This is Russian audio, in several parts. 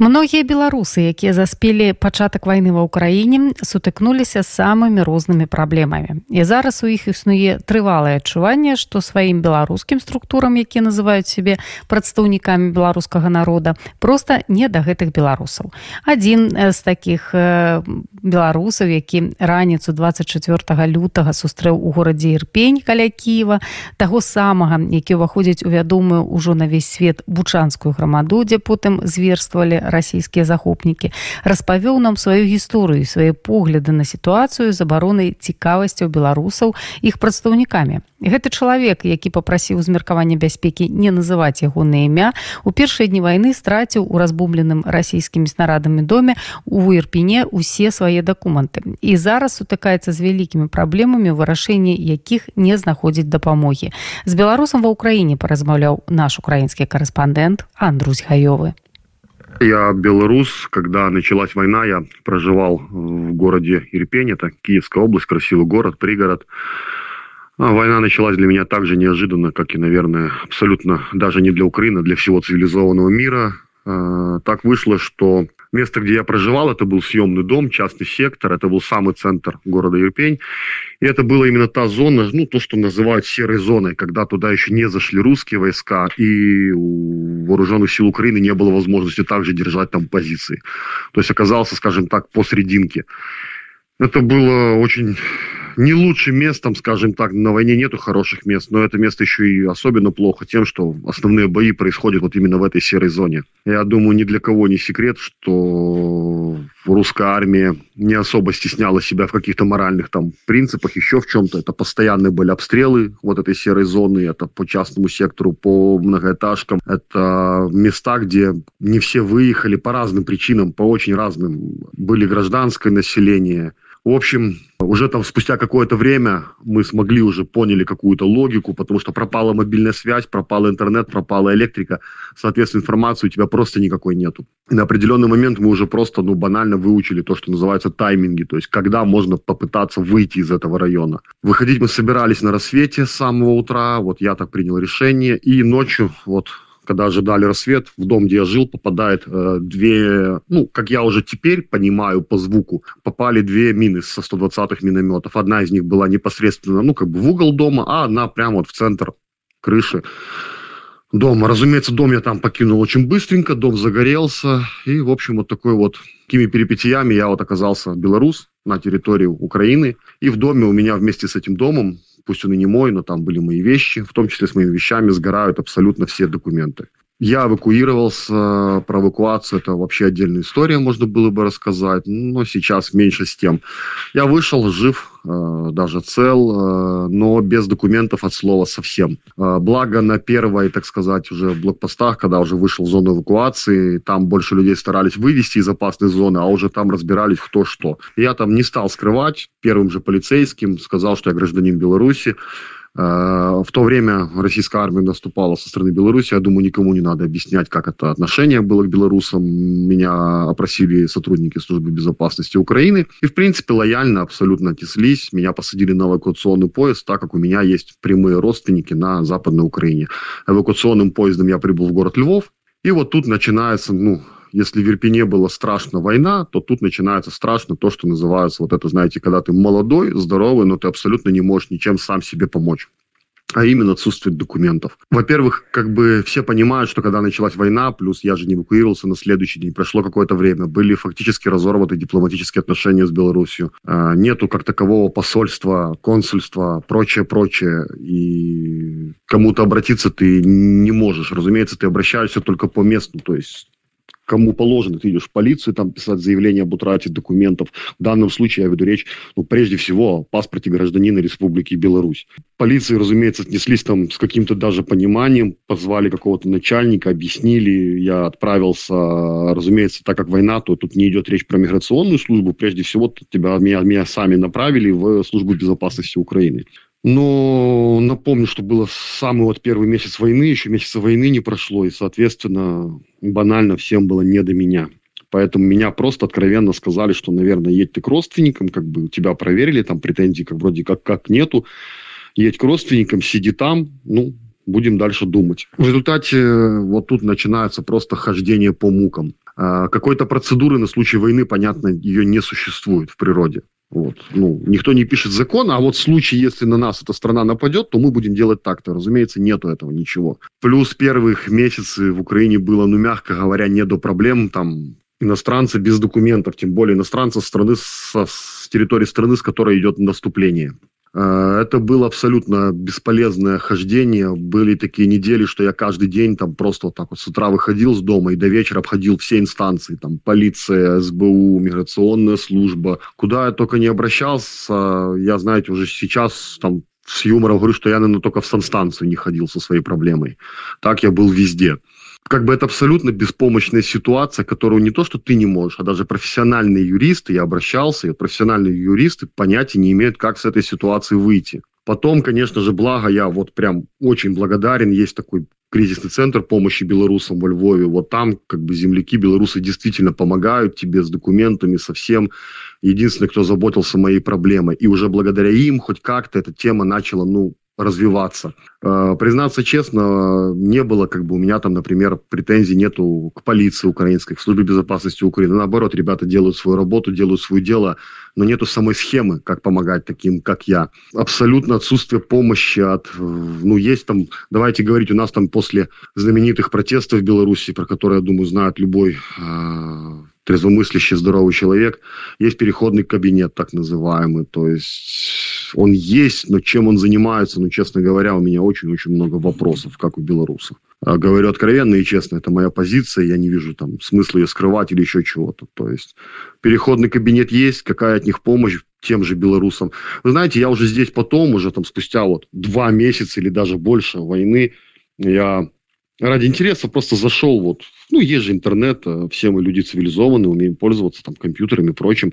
Многія беларусы, якія заспелі пачатак вайны ва ўкраіне, сутыкнуліся з самымі рознымі праблемамі. І зараз у іх існуе трывалае адчуванне, што сваім беларускім структурам, якія называюць сябе прадстаўнікамі беларускага народа, проста не да гэтых беларусаў. Адзін з такіх беларусаў, які раніцу 24 лютага сустрэў у горадзе ірпень каля Ківа, таго самага, які ўваходзіць у вядомую ўжо на ўвесь свет бучанскую грамаду, дзе потым зверствавалі расійскія захопнікі распавёў нам сваю гісторыю свае погляды на сітуацыю з абаронай цікавасцяў беларусаў іх прадстаўнікамі. Гэты чалавек які попрасіў змеркавання бяспекі не называць ягонае імя у першыя дні вайны страціў у разбумленым расійскімі снарадамі доме у ірпіне усе свае дакументы. І зараз сутыкаецца з вялікімі праблемамі вырашэння якіх не знаходзіць дапамогі. З беларусам ва ўкраіне паразмаўляў наш украінскі корэспандэнт Андрусь гаёвы Я белорус. Когда началась война, я проживал в городе Ирпень. Это Киевская область, красивый город, пригород. А война началась для меня так же неожиданно, как и, наверное, абсолютно даже не для Украины, а для всего цивилизованного мира. А, так вышло, что Место, где я проживал, это был съемный дом, частный сектор, это был самый центр города Ирпень. И это была именно та зона, ну, то, что называют серой зоной, когда туда еще не зашли русские войска, и у вооруженных сил Украины не было возможности также держать там позиции. То есть оказался, скажем так, посерединке. Это было очень не лучшим местом, скажем так, на войне нету хороших мест, но это место еще и особенно плохо тем, что основные бои происходят вот именно в этой серой зоне. Я думаю, ни для кого не секрет, что русская армия не особо стесняла себя в каких-то моральных там принципах, еще в чем-то. Это постоянные были обстрелы вот этой серой зоны, это по частному сектору, по многоэтажкам. Это места, где не все выехали по разным причинам, по очень разным. Были гражданское население, в общем, уже там спустя какое-то время мы смогли уже поняли какую-то логику, потому что пропала мобильная связь, пропал интернет, пропала электрика, соответственно, информации у тебя просто никакой нету. И на определенный момент мы уже просто, ну, банально выучили то, что называется тайминги, то есть когда можно попытаться выйти из этого района. Выходить мы собирались на рассвете с самого утра, вот я так принял решение, и ночью, вот когда ожидали рассвет, в дом, где я жил, попадает э, две, ну, как я уже теперь понимаю по звуку, попали две мины со 120-х минометов. Одна из них была непосредственно, ну, как бы в угол дома, а одна прямо вот в центр крыши дома. Разумеется, дом я там покинул очень быстренько, дом загорелся, и, в общем, вот такой вот, такими перипетиями я вот оказался белорус на территории Украины, и в доме у меня вместе с этим домом пусть он и не мой, но там были мои вещи, в том числе с моими вещами сгорают абсолютно все документы. Я эвакуировался, про эвакуацию это вообще отдельная история, можно было бы рассказать, но сейчас меньше с тем. Я вышел жив, э, даже цел, э, но без документов от слова совсем. Э, благо на первой, так сказать, уже блокпостах, когда уже вышел в зону эвакуации, там больше людей старались вывести из опасной зоны, а уже там разбирались кто что. Я там не стал скрывать, первым же полицейским сказал, что я гражданин Беларуси, в то время российская армия наступала со стороны Беларуси. Я думаю, никому не надо объяснять, как это отношение было к белорусам. Меня опросили сотрудники службы безопасности Украины. И, в принципе, лояльно абсолютно отнеслись. Меня посадили на эвакуационный поезд, так как у меня есть прямые родственники на Западной Украине. Эвакуационным поездом я прибыл в город Львов. И вот тут начинается, ну, если в Ирпене была страшна война, то тут начинается страшно то, что называется, вот это, знаете, когда ты молодой, здоровый, но ты абсолютно не можешь ничем сам себе помочь а именно отсутствие документов. Во-первых, как бы все понимают, что когда началась война, плюс я же не эвакуировался на следующий день, прошло какое-то время, были фактически разорваны дипломатические отношения с Беларусью. А, нету как такового посольства, консульства, прочее, прочее. И кому-то обратиться ты не можешь. Разумеется, ты обращаешься только по месту, то есть кому положено, ты идешь в полицию, там писать заявление об утрате документов. В данном случае я веду речь, ну, прежде всего, о паспорте гражданина Республики Беларусь. Полиции, разумеется, отнеслись там с каким-то даже пониманием, позвали какого-то начальника, объяснили, я отправился, разумеется, так как война, то тут не идет речь про миграционную службу, прежде всего, тебя, меня, меня сами направили в службу безопасности Украины. Но напомню, что было самый вот первый месяц войны, еще месяца войны не прошло, и, соответственно, банально всем было не до меня. Поэтому меня просто откровенно сказали, что, наверное, едь ты к родственникам, как бы тебя проверили, там претензий как вроде как, как нету. Едь к родственникам, сиди там, ну, будем дальше думать. В результате вот тут начинается просто хождение по мукам. А, какой-то процедуры на случай войны, понятно, ее не существует в природе. Вот. Ну, никто не пишет закон, а вот в случае, если на нас эта страна нападет, то мы будем делать так-то. Разумеется, нету этого ничего. Плюс первых месяцы в Украине было, ну, мягко говоря, не до проблем. Там иностранцы без документов, тем более иностранцы страны, со, с территории страны, с которой идет наступление. Э, это было абсолютно бесполезное хождение. Были такие недели, что я каждый день там просто вот так вот с утра выходил с дома и до вечера обходил все инстанции. Там полиция, СБУ, миграционная служба. Куда я только не обращался, я, знаете, уже сейчас там с юмором говорю, что я, наверное, только в санстанцию не ходил со своей проблемой. Так я был везде как бы это абсолютно беспомощная ситуация, которую не то, что ты не можешь, а даже профессиональные юристы, я обращался, и профессиональные юристы понятия не имеют, как с этой ситуации выйти. Потом, конечно же, благо, я вот прям очень благодарен, есть такой кризисный центр помощи белорусам во Львове. Вот там как бы земляки белорусы действительно помогают тебе с документами, со всем. Единственный, кто заботился моей проблемой. И уже благодаря им хоть как-то эта тема начала, ну, развиваться. Э, признаться честно, не было как бы у меня там, например, претензий нету к полиции украинской, к службе безопасности Украины. Наоборот, ребята делают свою работу, делают свое дело, но нету самой схемы, как помогать таким, как я. Абсолютно отсутствие помощи от, ну, есть там, давайте говорить, у нас там после знаменитых протестов в Беларуси, про которые, я думаю, знает любой э, трезвомыслящий, здоровый человек, есть переходный кабинет, так называемый. То есть он есть, но чем он занимается, ну, честно говоря, у меня очень-очень много вопросов, как у белорусов. А, говорю откровенно и честно, это моя позиция, я не вижу там смысла ее скрывать или еще чего-то. То есть переходный кабинет есть, какая от них помощь тем же белорусам. Вы знаете, я уже здесь потом, уже там спустя вот два месяца или даже больше войны, я ради интереса просто зашел вот, ну, есть же интернет, э, все мы люди цивилизованные, умеем пользоваться там компьютерами и прочим.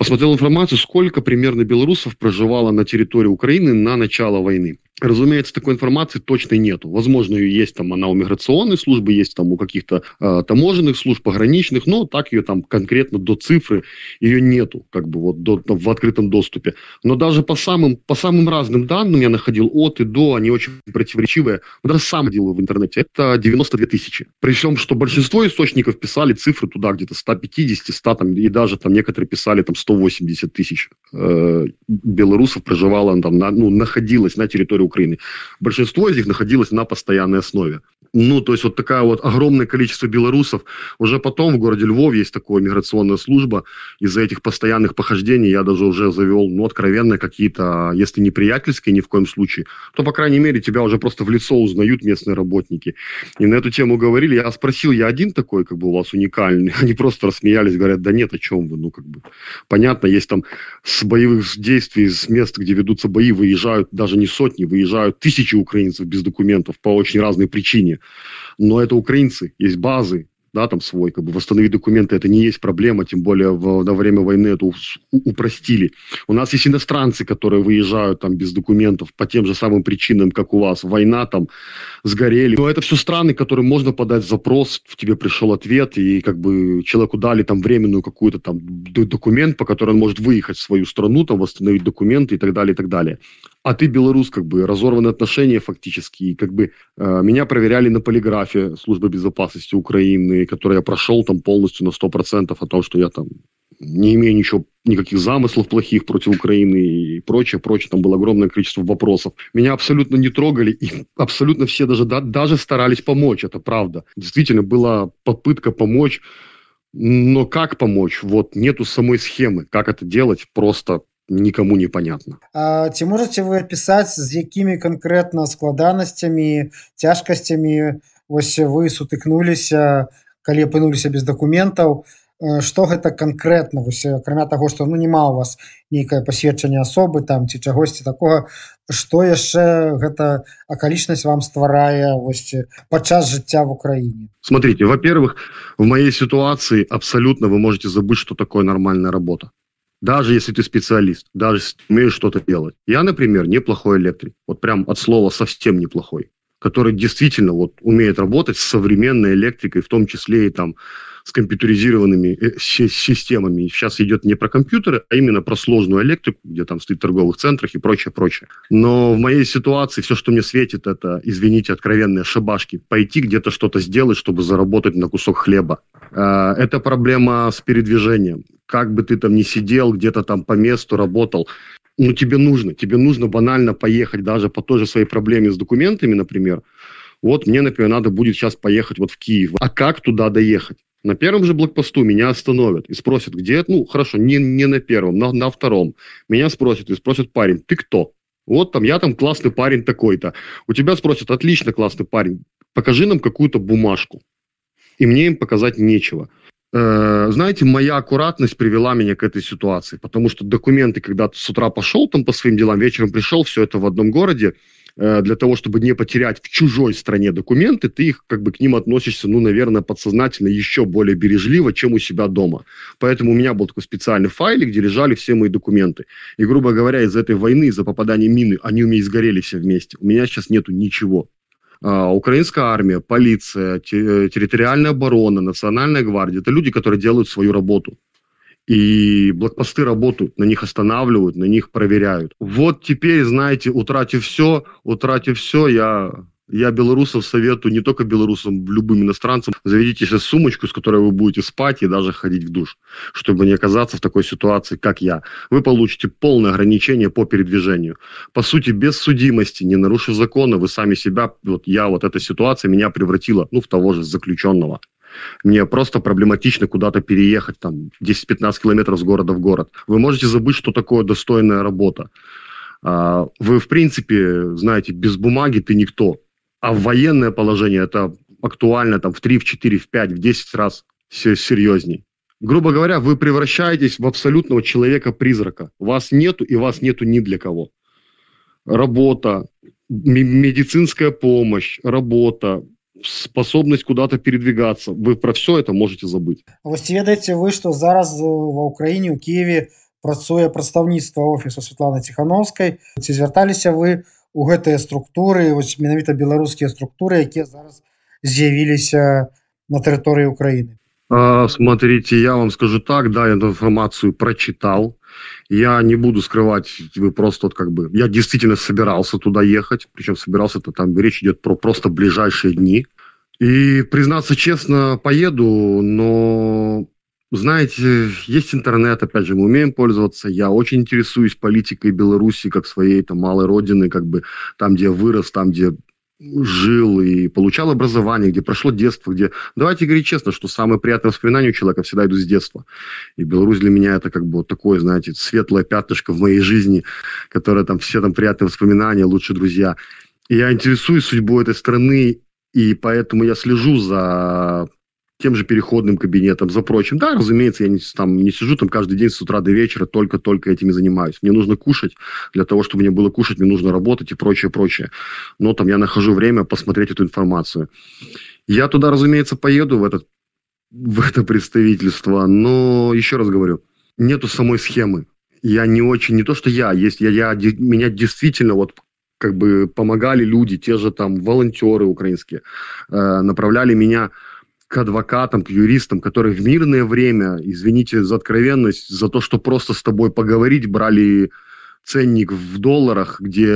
Посмотрел информацию, сколько примерно белорусов проживало на территории Украины на начало войны. Разумеется, такой информации точной нету. Возможно, ее есть там она у миграционной службы, есть там у каких-то э, таможенных служб, пограничных, но так ее там конкретно до цифры ее нету, как бы вот до, там, в открытом доступе. Но даже по самым, по самым разным данным я находил от и до, они очень противоречивые. Вот даже сам делаю в интернете, это 92 тысячи. Причем, что большинство источников писали цифры туда где-то 150, 100 там, и даже там некоторые писали там 180 тысяч э, белорусов проживало там, на, ну, находилось на территории Украины. Большинство из них находилось на постоянной основе. Ну, то есть вот такое вот огромное количество белорусов. Уже потом в городе Львов есть такая миграционная служба. Из-за этих постоянных похождений я даже уже завел, ну, откровенно какие-то, если не приятельские ни в коем случае, то, по крайней мере, тебя уже просто в лицо узнают местные работники. И на эту тему говорили. Я спросил, я один такой, как бы у вас уникальный? Они просто рассмеялись, говорят, да нет, о чем вы? Ну, как бы, понятно, есть там с боевых действий, с мест, где ведутся бои, выезжают даже не сотни, выезжают тысячи украинцев без документов по очень разной причине. Но это украинцы, есть базы, да, там свой, как бы восстановить документы, это не есть проблема, тем более в, во время войны это упростили. У нас есть иностранцы, которые выезжают там без документов по тем же самым причинам, как у вас, война там, сгорели. Но это все страны, которым можно подать запрос, в тебе пришел ответ, и как бы человеку дали там временную какую-то там документ, по которому он может выехать в свою страну, там восстановить документы и так далее, и так далее а ты белорус, как бы разорваны отношения фактически. И как бы э, меня проверяли на полиграфе службы безопасности Украины, которую я прошел там полностью на 100% о том, что я там не имею ничего, никаких замыслов плохих против Украины и прочее, прочее. Там было огромное количество вопросов. Меня абсолютно не трогали, и абсолютно все даже, да, даже старались помочь, это правда. Действительно, была попытка помочь, но как помочь? Вот нету самой схемы, как это делать, просто никому не понятно. А, ці можете вы опісаць з якімі канкрэтна складанасцямі цяжкасцямі вось вы сутыкнуліся калі апынуліся без дакументаў. Что гэта конкретно вось акрамя того что ну няма у вас нейкае пасведчанне асобы там ці чагосьці такого что яшчэ гэта акалічнасць вам стварае вось падчас жыцця в Украине смотрите во-первых в моей ситуации абсолютно вы можете забыть что такое нормальная работа. Даже если ты специалист, даже умеешь что-то делать. Я, например, неплохой электрик, вот прям от слова совсем неплохой, который действительно вот умеет работать с современной электрикой, в том числе и там с компьютеризированными э, системами. Сейчас идет не про компьютеры, а именно про сложную электрику, где там стоит в торговых центрах и прочее, прочее. Но в моей ситуации все, что мне светит, это, извините, откровенные шабашки. Пойти где-то что-то сделать, чтобы заработать на кусок хлеба. А, это проблема с передвижением. Как бы ты там ни сидел, где-то там по месту работал, ну, тебе нужно, тебе нужно банально поехать даже по той же своей проблеме с документами, например. Вот мне, например, надо будет сейчас поехать вот в Киев. А как туда доехать? На первом же блокпосту меня остановят и спросят, где, ну, хорошо, не, не на первом, на, на втором. Меня спросят и спросят, парень, ты кто? Вот там, я там классный парень такой-то. У тебя спросят, отлично, классный парень, покажи нам какую-то бумажку. И мне им показать нечего. Э, знаете, моя аккуратность привела меня к этой ситуации, потому что документы, когда с утра пошел там по своим делам, вечером пришел, все это в одном городе, э, для того, чтобы не потерять в чужой стране документы, ты их как бы к ним относишься, ну, наверное, подсознательно еще более бережливо, чем у себя дома. Поэтому у меня был такой специальный файлик, где лежали все мои документы. И, грубо говоря, из этой войны, из-за попадания мины, они у меня сгорели все вместе. У меня сейчас нету ничего. А, украинская армия, полиция, э, территориальная оборона, национальная гвардия – это люди, которые делают свою работу. И блокпосты работают, на них останавливают, на них проверяют. Вот теперь, знаете, утратив все, утратив все, я я белорусов советую, не только белорусам, любым иностранцам, заведите себе сумочку, с которой вы будете спать и даже ходить в душ, чтобы не оказаться в такой ситуации, как я. Вы получите полное ограничение по передвижению. По сути, без судимости, не нарушив закона, вы сами себя, вот я, вот эта ситуация меня превратила, ну, в того же заключенного. Мне просто проблематично куда-то переехать, там, 10-15 километров с города в город. Вы можете забыть, что такое достойная работа. А, вы, в принципе, знаете, без бумаги ты никто а в военное положение это актуально там в 3, в 4, в 5, в 10 раз серьезней. Грубо говоря, вы превращаетесь в абсолютного человека-призрака. Вас нету, и вас нету ни для кого. Работа, медицинская помощь, работа, способность куда-то передвигаться. Вы про все это можете забыть. Вось ведаеце вы што зараз ва ўкраіне у Киеве працуе прадстаўніцтва офісу Светланы Ціхановскай ці звярталіся вы у гэтыя структуры вось менавіта беларускія структуры якія зараз з'явіліся на тэрыторыі Украины а, смотрите я вам скажу так да эту информацию прочитал. Я не буду скрывать вы просто вот как бы я действительно собирался туда ехать причем собирался это там речь идет про просто ближайшие дни. И признаться честно поеду но знаете, есть интернет, опять же, мы умеем пользоваться. Я очень интересуюсь политикой Беларуси как своей там малой родины, как бы там, где я вырос, там, где жил и получал образование, где прошло детство, где... Давайте говорить честно, что самые приятные воспоминания у человека всегда идут с детства. И Беларусь для меня это как бы вот такое, знаете, светлое пятнышко в моей жизни, которое там все там приятные воспоминания, лучшие друзья. И я интересуюсь судьбой этой страны, и поэтому я слежу за тем же переходным кабинетом, за прочим. Да, разумеется, я не, там, не сижу там каждый день с утра до вечера, только-только этими занимаюсь. Мне нужно кушать. Для того, чтобы мне было кушать, мне нужно работать и прочее, прочее. Но там я нахожу время посмотреть эту информацию. Я туда, разумеется, поеду в, этот, в это представительство, но еще раз говорю, нету самой схемы. Я не очень, не то, что я, есть, я, я, меня действительно вот как бы помогали люди, те же там волонтеры украинские, э, направляли меня к адвокатам, к юристам, которые в мирное время, извините за откровенность, за то, что просто с тобой поговорить, брали ценник в долларах, где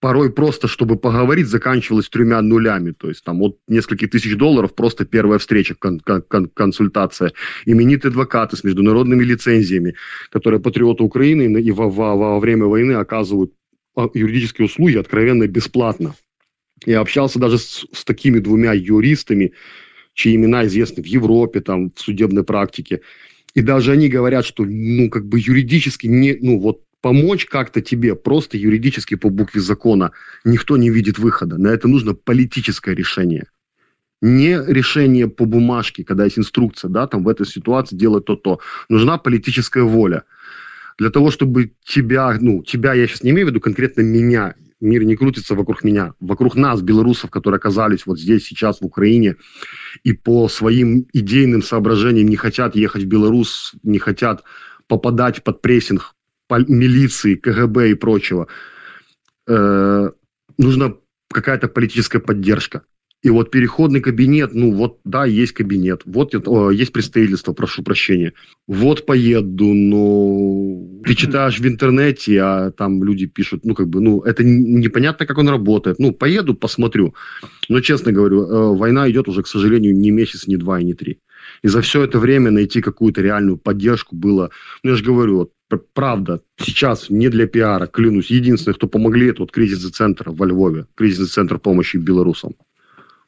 порой просто, чтобы поговорить, заканчивалось тремя нулями. То есть там от нескольких тысяч долларов просто первая встреча, кон кон консультация. Именитые адвокаты с международными лицензиями, которые патриоты Украины и во, во, во время войны оказывают а, юридические услуги откровенно бесплатно. Я общался даже с, с такими двумя юристами, чьи имена известны в Европе, там, в судебной практике. И даже они говорят, что, ну, как бы юридически не, ну, вот помочь как-то тебе просто юридически по букве закона никто не видит выхода. На это нужно политическое решение. Не решение по бумажке, когда есть инструкция, да, там в этой ситуации делать то-то. Нужна политическая воля. Для того, чтобы тебя, ну, тебя, я сейчас не имею в виду конкретно меня, мир не крутится вокруг меня, вокруг нас, белорусов, которые оказались вот здесь, сейчас, в Украине, и по своим идейным соображениям не хотят ехать в Беларусь, не хотят попадать под прессинг милиции, КГБ и прочего. Э, нужна какая-то политическая поддержка. И вот переходный кабинет, ну вот, да, есть кабинет, вот о, есть представительство, прошу прощения. Вот поеду, но ты читаешь в интернете, а там люди пишут, ну как бы, ну это непонятно, как он работает. Ну, поеду, посмотрю. Но, честно говорю, э, война идет уже, к сожалению, не месяц, не два не три. И за все это время найти какую-то реальную поддержку было, ну я же говорю, вот, правда, сейчас не для пиара, клянусь, единственное, кто помогли, это вот кризисный центр во Львове, кризисный центр помощи белорусам.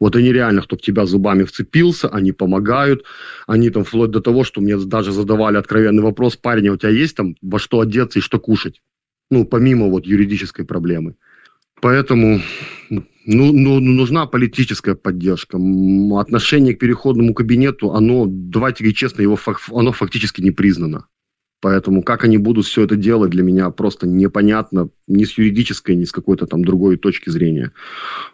Вот они реально, кто в тебя зубами вцепился, они помогают, они там вплоть до того, что мне даже задавали откровенный вопрос, парень, а у тебя есть там во что одеться и что кушать? Ну, помимо вот юридической проблемы. Поэтому ну, ну, нужна политическая поддержка. Отношение к переходному кабинету, оно, давайте честно, его, оно фактически не признано. Поэтому как они будут все это делать, для меня просто непонятно ни с юридической, ни с какой-то там другой точки зрения.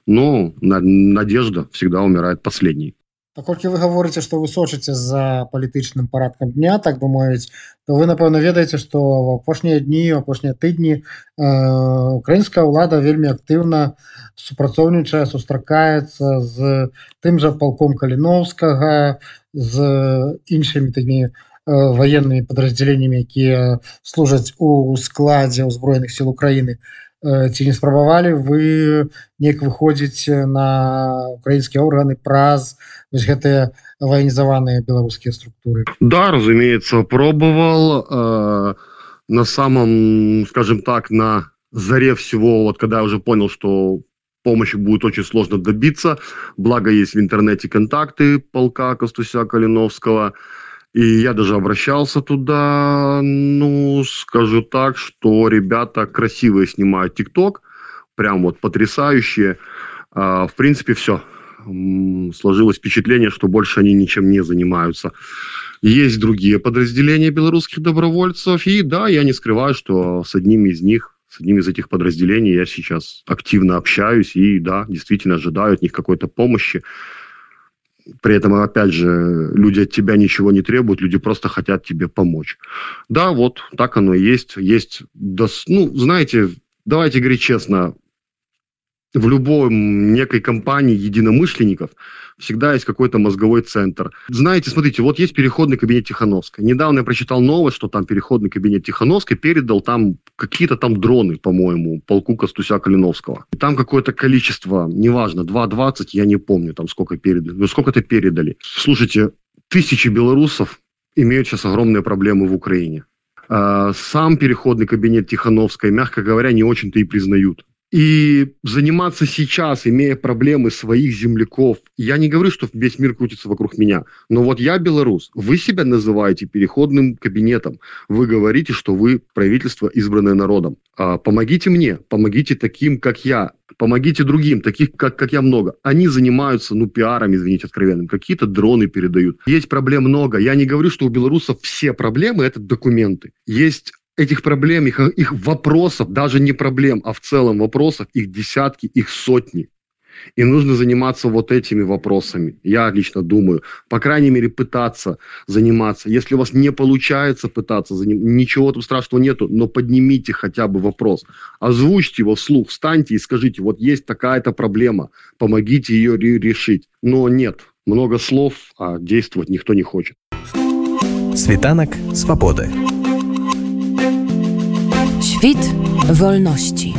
Но надежда всегда умирает последней. Паколькі вы гаворыце што вы сочыце за палітычным парадкам дня так бы мовіць то вы напэўна ведаеце што в апошнія дні апошнія тыдні э, украінская ўлада вельмі актыўна супрацоўнічае сустракаецца з тым жа палком каліновскага з іншымі такімі военными подразделениями якія служаць у складзе ўзброеных сил Украины ці не спрабавалі вы неяк выходзіць на украінскія органы праз вось гэтыя военизованные беларускія структуры да разумеется пробовал э, на самом скажем так на заре всего вот когда я уже понял что помощи будет очень сложно добиться благо есть в интернете контакты полка костуся калиновского и и я даже обращался туда, ну, скажу так, что ребята красивые снимают ТикТок, прям вот потрясающие. А, в принципе, все. Сложилось впечатление, что больше они ничем не занимаются. Есть другие подразделения белорусских добровольцев, и да, я не скрываю, что с одним из них, с одним из этих подразделений я сейчас активно общаюсь, и да, действительно ожидаю от них какой-то помощи. При этом, опять же, люди от тебя ничего не требуют, люди просто хотят тебе помочь. Да, вот так оно и есть. Есть, ну, знаете, давайте говорить честно, в любой некой компании единомышленников всегда есть какой-то мозговой центр. Знаете, смотрите, вот есть переходный кабинет Тихановской. Недавно я прочитал новость, что там переходный кабинет Тихановской передал там какие-то там дроны, по-моему, полку Костуся Калиновского. И там какое-то количество, неважно, 2.20, я не помню там сколько передали, ну сколько-то передали. Слушайте, тысячи белорусов имеют сейчас огромные проблемы в Украине. А, сам переходный кабинет Тихановской, мягко говоря, не очень-то и признают. И заниматься сейчас, имея проблемы своих земляков, я не говорю, что весь мир крутится вокруг меня, но вот я белорус, вы себя называете переходным кабинетом, вы говорите, что вы правительство, избранное народом. А, помогите мне, помогите таким, как я, помогите другим, таких, как, как я много. Они занимаются, ну, пиаром, извините, откровенным, какие-то дроны передают. Есть проблем много. Я не говорю, что у белорусов все проблемы – это документы. Есть этих проблем, их, их вопросов, даже не проблем, а в целом вопросов, их десятки, их сотни. И нужно заниматься вот этими вопросами. Я лично думаю, по крайней мере, пытаться заниматься. Если у вас не получается пытаться заниматься, ничего там страшного нету, но поднимите хотя бы вопрос. Озвучьте его вслух, встаньте и скажите, вот есть такая-то проблема, помогите ее решить. Но нет, много слов, а действовать никто не хочет. Светанок свободы. Świt wolności.